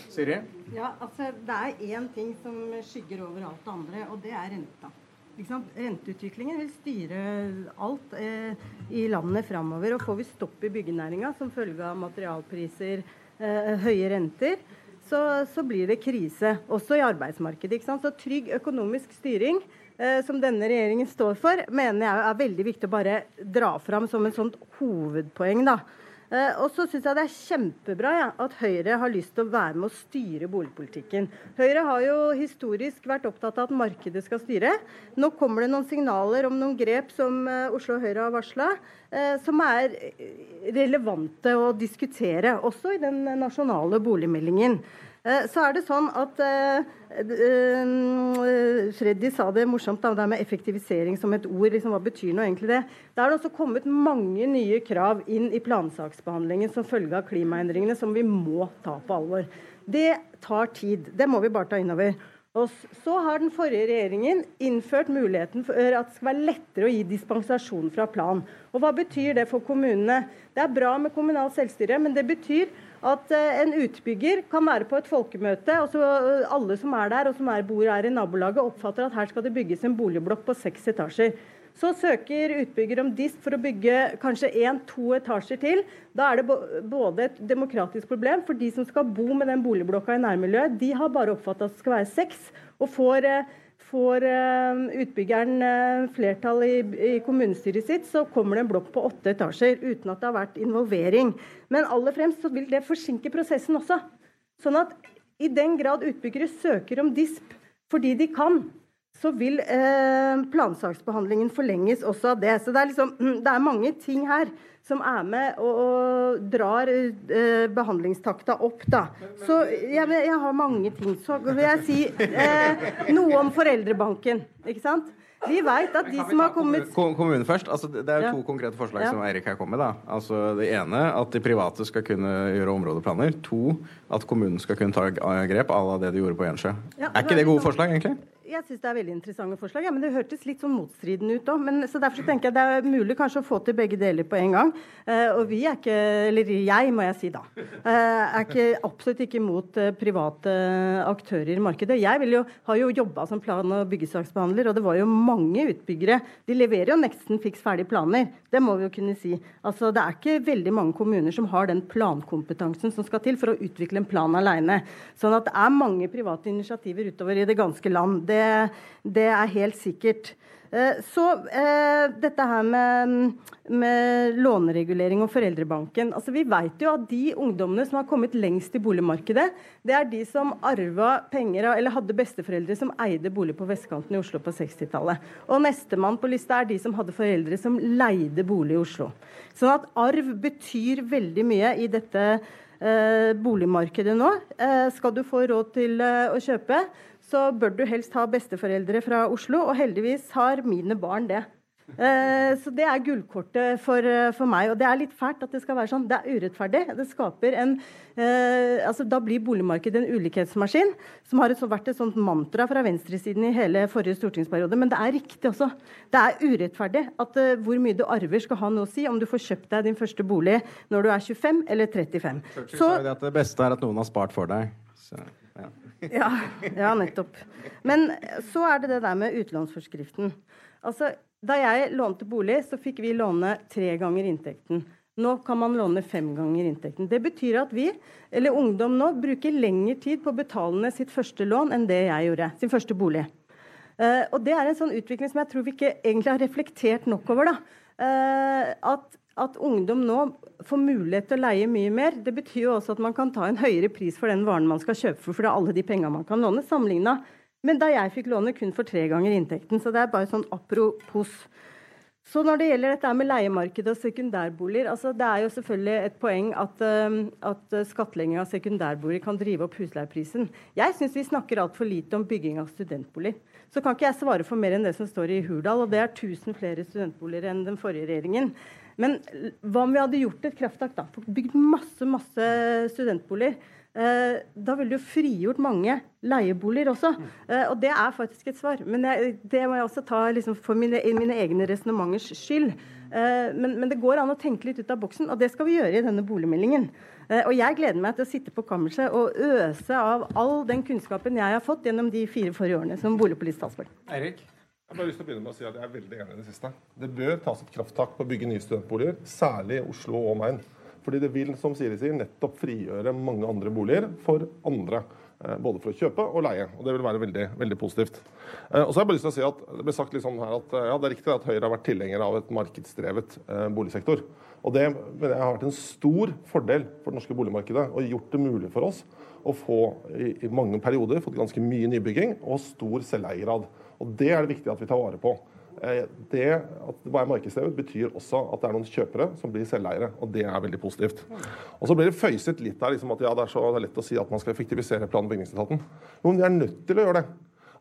Siri? Ja, altså Det er én ting som skygger over alt det andre, og det er renta. Renteutviklingen vil styre alt eh, i landet framover. Og får vi stopp i byggenæringa som følge av materialpriser, høye renter, så, så, blir det krise. Også i arbeidsmarkedet. Så trygg økonomisk styring, eh, som denne regjeringen står for, mener jeg er veldig viktig å bare dra fram som et sånt hovedpoeng. da. Eh, og så syns jeg det er kjempebra ja, at Høyre har lyst til å være med å styre boligpolitikken. Høyre har jo historisk vært opptatt av at markedet skal styre. Nå kommer det noen signaler om noen grep som uh, Oslo Høyre har varsla, uh, som er relevante å diskutere, også i den nasjonale boligmeldingen. Eh, så er det sånn at uh, Freddy sa det morsomt, det med effektivisering som et ord. Liksom, hva betyr nå egentlig det? Det er også kommet mange nye krav inn i plansaksbehandlingen som følge av klimaendringene, som vi må ta på alvor. Det tar tid. Det må vi bare ta innover. Og så har den forrige regjeringen innført muligheten for at det skal være lettere å gi dispensasjon fra plan. Og Hva betyr det for kommunene? Det er bra med kommunalt selvstyre, men det betyr at eh, en utbygger kan være på et folkemøte, og så eh, alle som er der og som er, bor her i nabolaget, oppfatter at her skal det bygges en boligblokk på seks etasjer. Så søker utbygger om DIST for å bygge kanskje én-to etasjer til. Da er det både et demokratisk problem, for de som skal bo med den boligblokka i nærmiljøet, de har bare oppfattet at det skal være seks, og får eh, Får uh, utbyggeren uh, flertall i, kommunestyret sitt, så kommer det en blokk på åtte etasjer uten at det har vært involvering. Men aller fremst så vil det forsinke prosessen også. Sånn at i den grad utbyggere søker om DISP fordi de kan, så vil uh, plansaksbehandlingen forlenges også av det. Så det er, liksom, det er mange ting her som er med og, og drar eh, behandlingstakta opp. Da. Så jeg, jeg, har mange ting. Så vil jeg si eh, noe om foreldrebanken. Ikke sant? Vi vet at de som har kommet Kommunen først. Altså, det er jo to konkrete forslag ja. som Eirik her kommer med. Da. Altså, det ene at de private skal kunne gjøre områdeplaner. To at kommunen skal kunne ta grep à la det de gjorde på Gjensjø. Ja, er ikke det gode forslag, egentlig? Jeg syns det er veldig interessante forslag. Ja, men det hørtes litt sånn motstridende ut òg. Så derfor så tenker jeg det er mulig kanskje å få til begge deler på en gang. Uh, og vi er ikke, eller jeg må jeg si da, uh, er ikke, absolutt ikke mot uh, private aktører i markedet. Jeg jo, har jo jobba som plan- og byggesaksbehandler, og det var jo mange utbyggere. De leverer jo nesten fiks ferdige planer. Det må vi jo kunne si. Altså, det er ikke veldig mange kommuner som har den plankompetansen som skal til for å utvikle en plan alene. Sånn at det er mange private initiativer utover i det ganske land. Det det, er helt sikkert. Eh, så eh, dette her med, med, låneregulering og foreldrebanken. altså Vi vet jo at de ungdommene som har kommet lengst i boligmarkedet, det er de som arva penger eller hadde besteforeldre som eide bolig på vestkanten i Oslo på 60-tallet. Og nestemann på lista er de som hadde foreldre som leide bolig i Oslo. Sånn at arv betyr veldig mye i dette eh, boligmarkedet nå. Eh, skal du få råd til eh, å kjøpe, så bør du helst ha besteforeldre fra Oslo, og heldigvis har mine barn det. Eh, så det er gullkortet for, eh, for, meg. Og det er litt fælt at det skal være sånn. Det er urettferdig. Det skaper en eh, altså Da blir boligmarkedet en ulikhetsmaskin, som har et, vært et sånt mantra fra venstresiden i hele forrige stortingsperiode. Men det er riktig også. Det er urettferdig at eh, hvor mye du arver, skal ha noe å si om du får kjøpt deg din første bolig når du er 25 eller 35. Churchill at det beste er at noen har spart for deg. Så. Ja, ja, nettopp. Men så er det det der med utlånsforskriften. Altså, da jeg lånte bolig, så fikk vi låne tre ganger inntekten. Nå kan man låne fem ganger inntekten. Det betyr at vi, eller ungdom nå, bruker lengre tid på å betale ned sitt første lån enn det jeg gjorde. Sin første bolig. Uh, og det er en sånn utvikling som jeg tror vi ikke egentlig har reflektert nok over. da. Uh, at at ungdom nå får mulighet til å leie mye mer, det betyr jo også at man kan ta en høyere pris for den varen man skal kjøpe, for, for det er alle de pengene man kan låne, sammenligna men da jeg fikk låne kun for tre ganger inntekten. Så det er bare sånn apropos. Så når det gjelder dette med leiemarkedet og sekundærboliger, altså det er jo selvfølgelig et poeng at, uh, at skattlegging av sekundærboliger kan drive opp husleieprisen. Jeg syns vi snakker altfor lite om bygging av studentboliger. Så kan ikke jeg svare for mer enn det som står i Hurdal, og det er 1000 flere studentboliger enn den forrige regjeringen. Men hva om vi hadde gjort et krafttak da? Bygd masse masse studentboliger. Eh, da ville du frigjort mange leieboliger også. Eh, og det er faktisk et svar. Men jeg, det må jeg også ta liksom, for mine, mine egne resonnementers skyld. Eh, men, men, det går an å tenke litt ut av boksen, og det skal vi gjøre i denne boligmeldingen. Eh, og jeg gleder meg til å sitte på kammerset og øse av all den kunnskapen jeg har fått gjennom de fire forrige årene som boligpolitisk talsmann. Eirik? Jeg har bare lyst til å begynne med å si at jeg er veldig enig i det siste. Det bør tas et krafttak på å bygge nye studentboliger, særlig i Oslo og omegn. Fordi det vil, som Siri sier, nettopp frigjøre mange andre boliger for andre. Eh, både for å kjøpe og leie. og Det vil være veldig, veldig positivt. Eh, og så har jeg bare lyst til å si at Det ble sagt liksom her at ja, det er riktig at Høyre har vært tilhenger av et markedsdrevet eh, boligsektor. Og Det mener jeg har vært en stor fordel for det norske boligmarkedet og gjort det mulig for oss å få i, i mange perioder fått ganske mye nybygging og stor selveiergrad. Og Det er det viktig at vi tar vare på. Eh, det at det er markedsdrevet, betyr også at det er noen kjøpere som blir selveiere. og Det er veldig positivt. Og Så blir det føyset litt der liksom at ja, det er så lett å si at man skal effektivisere plan- og bygningsetaten. Men de er nødt til å gjøre det.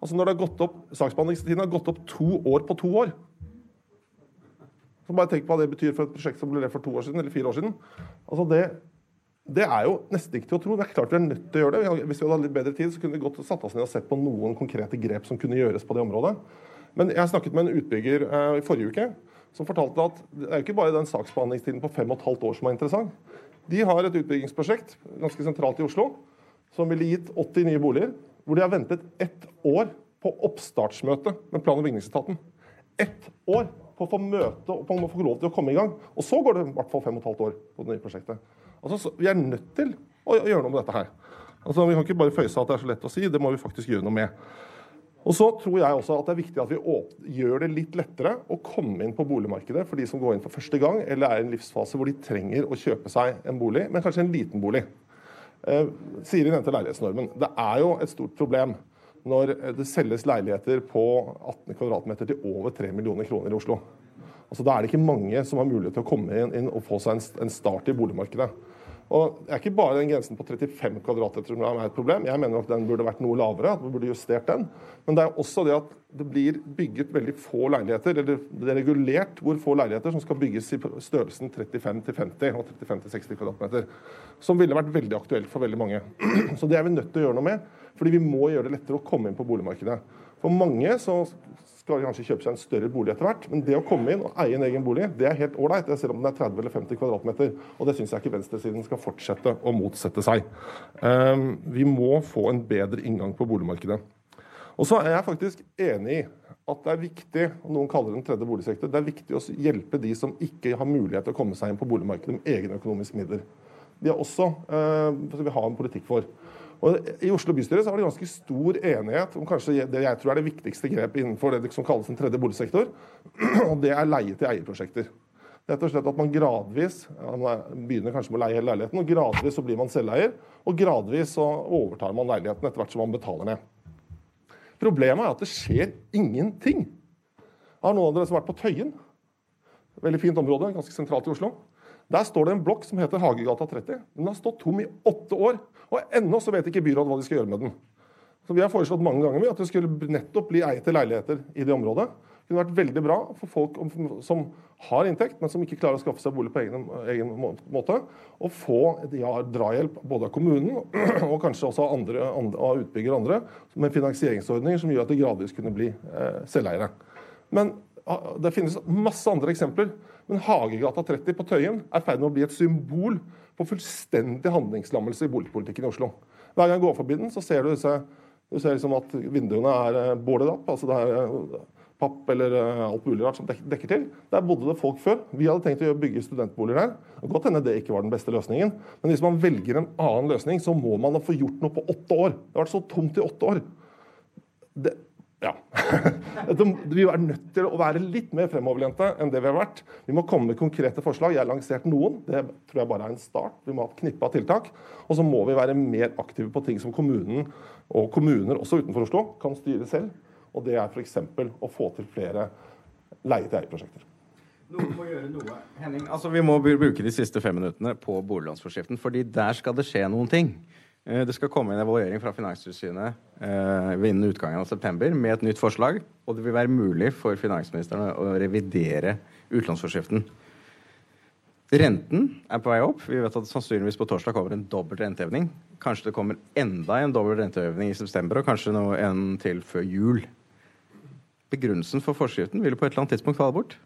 Altså Når det har gått opp, Saksbehandlingstiden har gått opp to år på to år. Så bare tenk på hva det betyr for et prosjekt som ble levert for to år siden, eller fire år siden. Altså det, det er jo nesten ikke til å tro. Det er klart vi er nødt til å gjøre det. Hvis vi hadde hatt litt bedre tid, så kunne vi godt satt oss ned og sett på noen konkrete grep som kunne gjøres på det området. Men jeg snakket med en utbygger eh, i forrige uke som fortalte at det er ikke bare den saksbehandlingstiden på fem og et halvt år som er interessant. De har et utbyggingsprosjekt ganske sentralt i Oslo som ville gitt 80 nye boliger, hvor de har ventet ett år på oppstartsmøte med plan- og bygningsetaten. Ett år på å få møte og på å få lov til å komme i gang. Og så går det i hvert fall fem og et halvt år på det nye prosjektet. Altså, så, vi er nødt til å gjøre noe med dette her. Altså, Vi kan ikke bare føyse at det er så lett å si, det må vi faktisk gjøre noe med. Og så tror jeg også at det er viktig at vi gjør det litt lettere å komme inn på boligmarkedet for de som går inn for første gang, eller er i en livsfase hvor de trenger å kjøpe seg en bolig, men kanskje en liten bolig. Eh, Siri nevnte leilighetsnormen. Det er jo et stort problem når det selges leiligheter på 18 kvm til over 3 millioner kroner i Oslo. Altså, da er det ikke mange som har mulighet til å komme inn, inn og få seg en, en start i boligmarkedet. Og Det er ikke bare den grensen på 35 kvadratmeter som er et problem. Jeg mener at den burde vært noe lavere. at vi burde justert den. Men det er også det at det blir bygget veldig få leiligheter, eller det er regulert hvor få leiligheter som skal bygges i størrelsen 35 50 og 35 60 kvadratmeter. Som ville vært veldig aktuelt for veldig mange. Så det er vi nødt til å gjøre noe med. Fordi vi må gjøre det lettere å komme inn på boligmarkedet. For mange så skal kanskje kjøpe seg en større bolig etter hvert. Men det å komme inn og eie en egen bolig, det er helt ålreit, selv om den er 30 eller 50 kvadratmeter. Og det syns jeg ikke venstresiden skal fortsette å motsette seg. Um, vi må få en bedre inngang på boligmarkedet. Og så er jeg faktisk enig i at det er viktig, og noen kaller det den tredje boligsektor, det er viktig å hjelpe de som ikke har mulighet til å komme seg inn på boligmarkedet med egne økonomiske midler. De er også eh, vi har en politikk for. Og I Oslo bystyre så har det ganske stor enighet om kanskje det jeg tror er det viktigste grepet innenfor det som kalles en tredje boligsektor, og det er leie til eierprosjekter. Rett og slett at man gradvis man begynner kanskje med å leie hele leiligheten, og gradvis så blir man selveier, og gradvis så overtar man leiligheten etter hvert som man betaler ned. Problemet er at det skjer ingenting. Har noen av dere som har vært på Tøyen? Veldig fint område, ganske sentralt i Oslo. Der står det en blokk som heter Hagegata 30. Den har stått tom i åtte år. Og ennå så vet ikke byrådet hva de skal gjøre med den. Så Vi har foreslått mange ganger at det skulle nettopp bli eie til leiligheter i det området. Det kunne vært veldig bra for folk som har inntekt, men som ikke klarer å skaffe seg bolig på egen, egen måte, å få ja, drahjelp både av kommunen og kanskje også av, andre, av utbyggere og andre, med finansieringsordninger som gjør at de gradvis kunne bli eh, selveiere. Men det finnes masse andre eksempler. Men Hagegata 30 på Tøyen er i ferd med å bli et symbol på fullstendig handlingslammelse i boligpolitikken i Oslo. Hver gang jeg går forbi den, så ser du, du ser liksom at vinduene er bålet opp. altså det er eh, papp eller eh, alt mulig rart som dekker til. Der bodde det folk før. Vi hadde tenkt å bygge studentboliger der. Godt hende det ikke var den beste løsningen, men hvis man velger en annen løsning, så må man få gjort noe på åtte år. Det har vært så tomt i åtte år. Det, ja. Vi er nødt til å være litt mer fremoverlente enn det vi har vært. Vi må komme med konkrete forslag. Jeg har lansert noen. Det tror jeg bare er en start. Vi må ha et knippe av tiltak. Og så må vi være mer aktive på ting som kommunen og kommuner også utenfor Oslo kan styre selv. Og det er f.eks. å få til flere leie-til-eie-prosjekter. Noen må gjøre noe. Henning, altså Vi må bruke de siste fem minuttene på boliglånsforskriften, fordi der skal det skje noen ting. Eh, det skal komme en evaluering fra Finanstilsynet eh, innen utgangen av september med et nytt forslag. Og det vil være mulig for finansministeren å revidere utlånsforskriften. Renten er på vei opp. Vi vet at sannsynligvis på torsdag kommer en dobbelt renteheving. Kanskje det kommer enda en dobbelt renteheving i september, og kanskje noe en til før jul. Begrunnelsen for forskriften vil på et eller annet tidspunkt falle bort.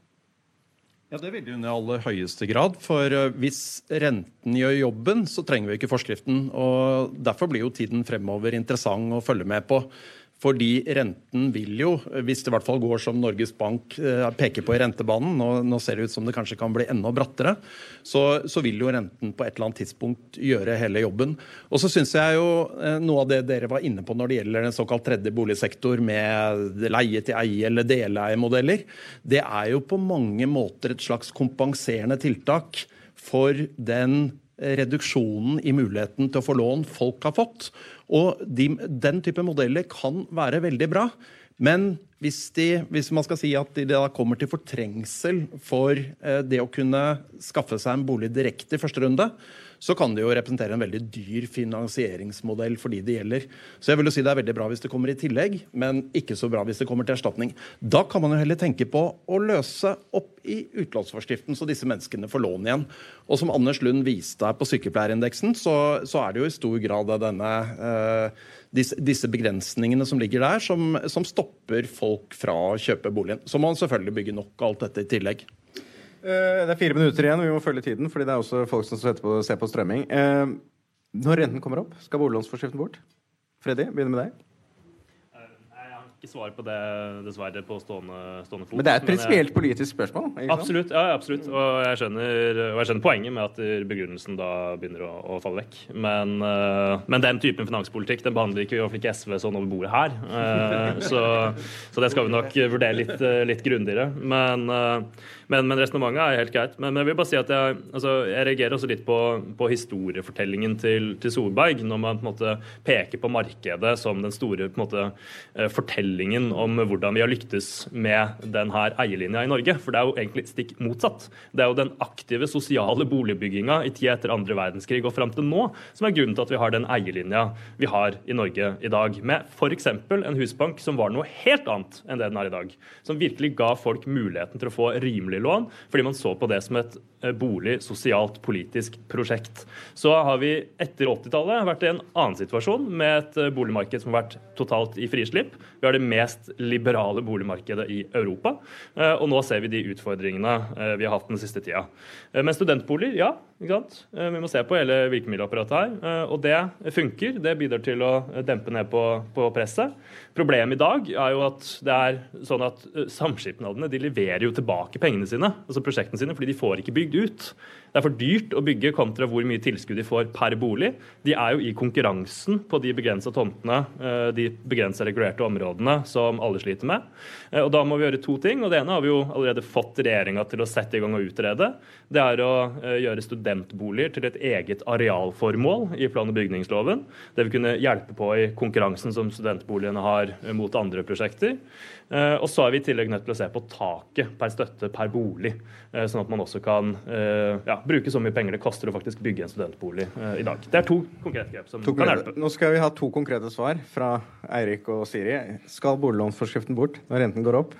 Ja, Det vil hun i aller høyeste grad. For eh, hvis renten gjør jobben, så trenger vi ikke forskriften. og Derfor blir jo tiden fremover interessant å følge med på. Fordi renten vil jo, hvis det i hvert fall går som Norges Bank eh, peker på i rentebanen, nå, nå ser det ut som det kanskje kan bli enda brattere, så, så, vil jo renten på et eller annet tidspunkt gjøre hele jobben. Og så syns jeg jo eh, noe av det dere var inne på når det gjelder den såkalt tredje boligsektor med leie til eie eller deleiemodeller, det er jo på mange måter et slags kompenserende tiltak for den reduksjonen i muligheten til å få lån folk har fått. Og de, den type modeller kan være veldig bra. Men hvis, de, hvis, man skal si at de da kommer til fortrengsel for eh, det å kunne skaffe seg en bolig direkte i første runde, så kan det jo representere en veldig dyr finansieringsmodell for de det gjelder. Så jeg vil jo si det er veldig bra hvis det kommer i tillegg, men ikke så bra hvis det kommer til erstatning. Da kan man jo heller tenke på å løse opp i utlånsforskriften, så disse menneskene får lån igjen. Og som Anders Lund viste her på sykepleierindeksen, så, så er det jo i stor grad denne eh, disse, disse, begrensningene som ligger der, som, som stopper folk fra å kjøpe boligen. Så må man selvfølgelig bygge nok av alt dette i tillegg. Eh, det er fire minutter igjen, vi må følge tiden, fordi det er også folk som på, ser på strømming. Eh, når renten kommer opp, skal boliglånsforskriften bort? Freddy, begynner med deg ikke svar på det, dessverre, på stående, stående fot. Men det er et prinsipielt politisk spørsmål? Absolutt. ja, absolutt. Og jeg, skjønner, og jeg skjønner poenget med at begrunnelsen da begynner å, å falle vekk. Men, uh, men, den typen finanspolitikk den behandler ikke, vi ikke SV sånn over bordet her. Uh, så, så, det skal vi nok vurdere litt, litt grundigere. Men men, men resonnementet er helt greit. Men, jeg vil bare si at jeg, altså, jeg reagerer også litt på, på historiefortellingen til, til, Solberg, når man på en måte peker på markedet som den store på en måte, eh, fortellingen om hvordan vi har lyktes med denne eierlinja i Norge. For det er jo egentlig stikk motsatt. Det er jo den aktive sosiale boligbygginga i tida etter andre verdenskrig og fram til nå som er grunnen til at vi har den eierlinja vi har i Norge i dag. Med f.eks. en husbank som var noe helt annet enn det den er i dag. Som virkelig ga folk muligheten til å få rimelig lån, fordi man så på det som et bolig, sosialt, politisk prosjekt. Så har vi etter 80-tallet vært i en annen situasjon, med et eh, boligmarked som har vært totalt i frislipp. Vi har det mest liberale boligmarkedet i Europa, eh, og nå ser vi de utfordringene vi har hatt den siste tida. Men studentboliger, ja. ikke sant? Vi må se på hele virkemiddelapparatet her. Og det funker. Det bidrar til å dempe ned på, på presset. Problemet i dag er jo at det er sånn at samskipnadene de leverer jo tilbake pengene sine, altså prosjektene sine, fordi de får ikke bygd ut. Det er for dyrt å bygge kontra hvor mye tilskudd de får per bolig. De er jo i konkurransen på de begrensa tomtene, eh, de begrensa regulerte områdene som alle sliter med. Eh, og Da må vi gjøre to ting. og Det ene har vi jo allerede fått regjeringa til å sette i gang og utrede. Det er å eh, gjøre studentboliger til et eget arealformål i plan- og bygningsloven. Det vil kunne hjelpe på i konkurransen som studentboligene har mot andre prosjekter. Og så er vi i tillegg nødt til å se på taket per støtte per bolig, sånn at man også kan ja, bruke så mye penger det koster å faktisk bygge en studentbolig uh, i dag. Det er to konkrete grep som to kan hjelpe. Nå skal vi ha to konkrete svar fra Eirik og Siri. Skal boliglånsforskriften bort når renten går opp?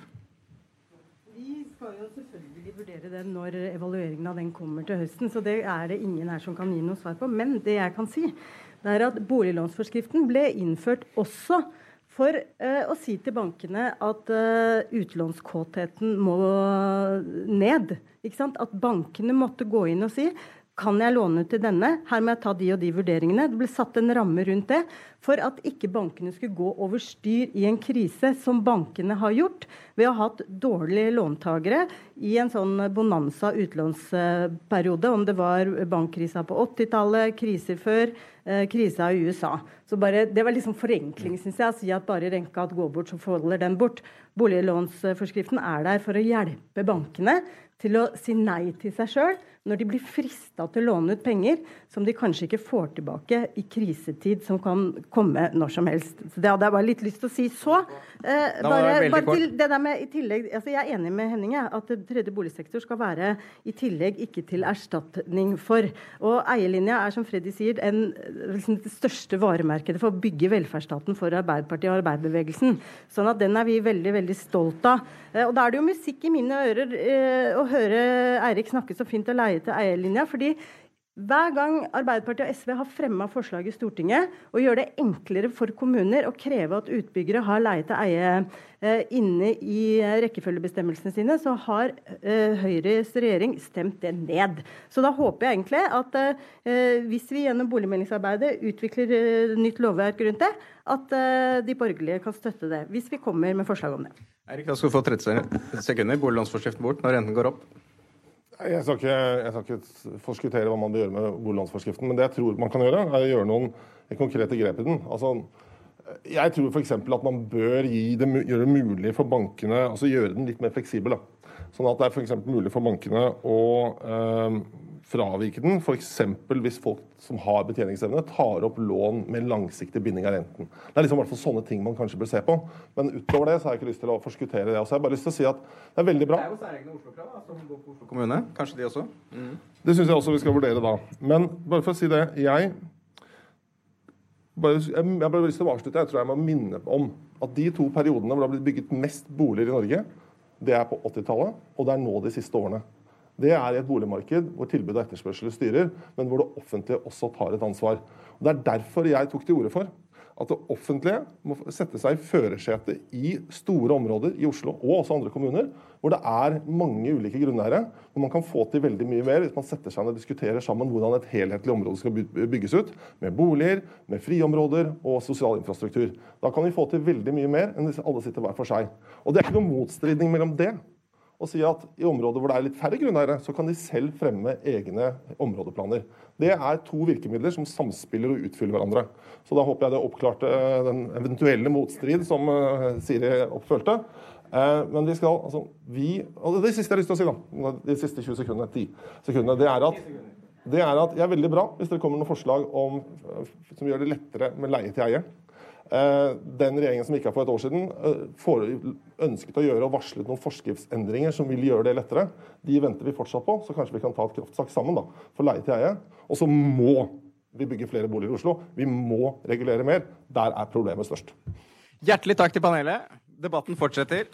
Vi skal jo selvfølgelig vurdere den når evalueringen av den kommer til høsten, så det er det ingen her som kan gi noe svar på. Men det jeg kan si, det er at boliglånsforskriften ble innført også for uh, å si til bankene at uh, utlånskåtheten må ned. At bankene måtte gå inn og si kan jeg låne ut til denne? Her må jeg ta de og de vurderingene. Det ble satt en ramme rundt det for at ikke bankene skulle gå over styr i en krise, som bankene har gjort ved å ha hatt dårlige låntagere i en sånn bonanza utlånsperiode. Om det var bankkrisa på 80-tallet, kriser før, eh, krisa i USA. Så bare, Det var liksom forenkling, syns jeg, å si at bare renka går bort, så forholder den bort. Boliglånsforskriften er der for å hjelpe bankene til å si nei til seg sjøl når de blir frista til å låne ut penger som de kanskje ikke får tilbake i krisetid, som kan komme når som helst. Så Det hadde jeg bare litt lyst til å si. Så eh, bare, bare til det der med i tillegg, altså Jeg er enig med Henning at tredje boligsektor skal være i tillegg, ikke til erstatning for. Og eierlinja er, som Freddy sier, en, liksom, det største varemerket for å bygge velferdsstaten for Arbeiderpartiet og arbeiderbevegelsen. Sånn at den er vi veldig, veldig stolt av. Eh, og da er det jo musikk i mine ører eh, å høre Eirik snakke så fint og leie til eierlinja. fordi hver gang Arbeiderpartiet og SV har fremma forslag i Stortinget og gjør det enklere for kommuner å kreve at utbyggere har leie til eie eh, inne i rekkefølgebestemmelsene sine, så har eh, Høyres regjering stemt det ned. Så da håper jeg egentlig at eh, hvis vi gjennom boligmeldingsarbeidet utvikler eh, nytt lovverk rundt det, at eh, de borgerlige kan støtte det. Hvis vi kommer med forslag om det. Eirik, da skal du få 30 sekunder. Boliglånsforskriften bort når renten går opp. Jeg skal, ikke, jeg ikke forskuttere hva man bør gjøre med godlandsforskriften, men det jeg tror man kan gjøre, er å gjøre noen konkrete grep i den. Altså, jeg tror f.eks. at man bør det, gjøre det mulig for bankene, altså gjøre den litt mer fleksibel. Da. Sånn at det er for mulig for bankene å eh, fravike den. F.eks. hvis folk som har betjeningsevne, tar opp lån med langsiktig binding av renten. Det er liksom hvert fall sånne ting man kanskje bør se på. Men utover det så har jeg ikke lyst til å forskuttere det. Også. Jeg har bare lyst til å si at det er veldig bra. Det er jo særegne Oslo-krav som går på Oslo kommune. Kanskje de også? Mm. Det syns jeg også vi skal vurdere da. Men bare for å si det. Jeg bare, jeg, jeg bare lyst til å avslutte. Jeg tror jeg må minne om at de to periodene hvor det har blitt bygget mest boliger i Norge, det er på 80-tallet, og det er nå de siste årene. Det er et boligmarked hvor tilbud og etterspørsel styrer, men hvor det offentlige også tar et ansvar. Og Det er derfor jeg tok til orde for at det offentlige må sette seg i førersetet i store områder i Oslo og også andre kommuner, hvor det er mange ulike grunneiere. Hvor man kan få til veldig mye mer hvis man setter seg ned og diskuterer sammen hvordan et helhetlig område skal bygges ut. Med boliger, med friområder og sosial infrastruktur. Da kan vi få til veldig mye mer enn hvis alle sitter hver for seg. Og det er ikke noen motstridning mellom det og si at i områder hvor det er litt færre grunneiere, så kan de selv fremme egne områdeplaner. Det er to virkemidler som samspiller og utfyller hverandre. Så da håper jeg det oppklarte eh, den eventuelle motstrid som uh, Siri oppfølte. Uh, men vi skal altså vi, og Det siste jeg har lyst til å si, da, de siste 20 sekundene, 10 sekundene, det er at det er at jeg er veldig bra hvis dere kommer med noen forslag om, som gjør det lettere med leie til eie. Eh, den regjeringen som gikk av for et år siden, eh, ønsket å gjøre og varslet noen forskriftsendringer som vil gjøre det lettere. De venter vi fortsatt på, så kanskje vi kan ta et kraftsak sammen da, for leie til eie. Og så må vi bygge flere boliger i Oslo. Vi må regulere mer. Der er problemet størst. Hjertelig takk til panelet. Debatten fortsetter.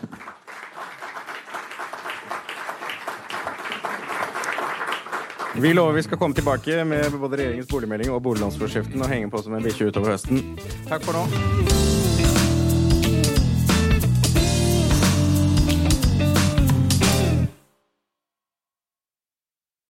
Vi lover vi skal komme tilbake med både regjeringens boligmelding og boliglånsforskriften og henge på som en bikkje utover høsten. Takk for nå.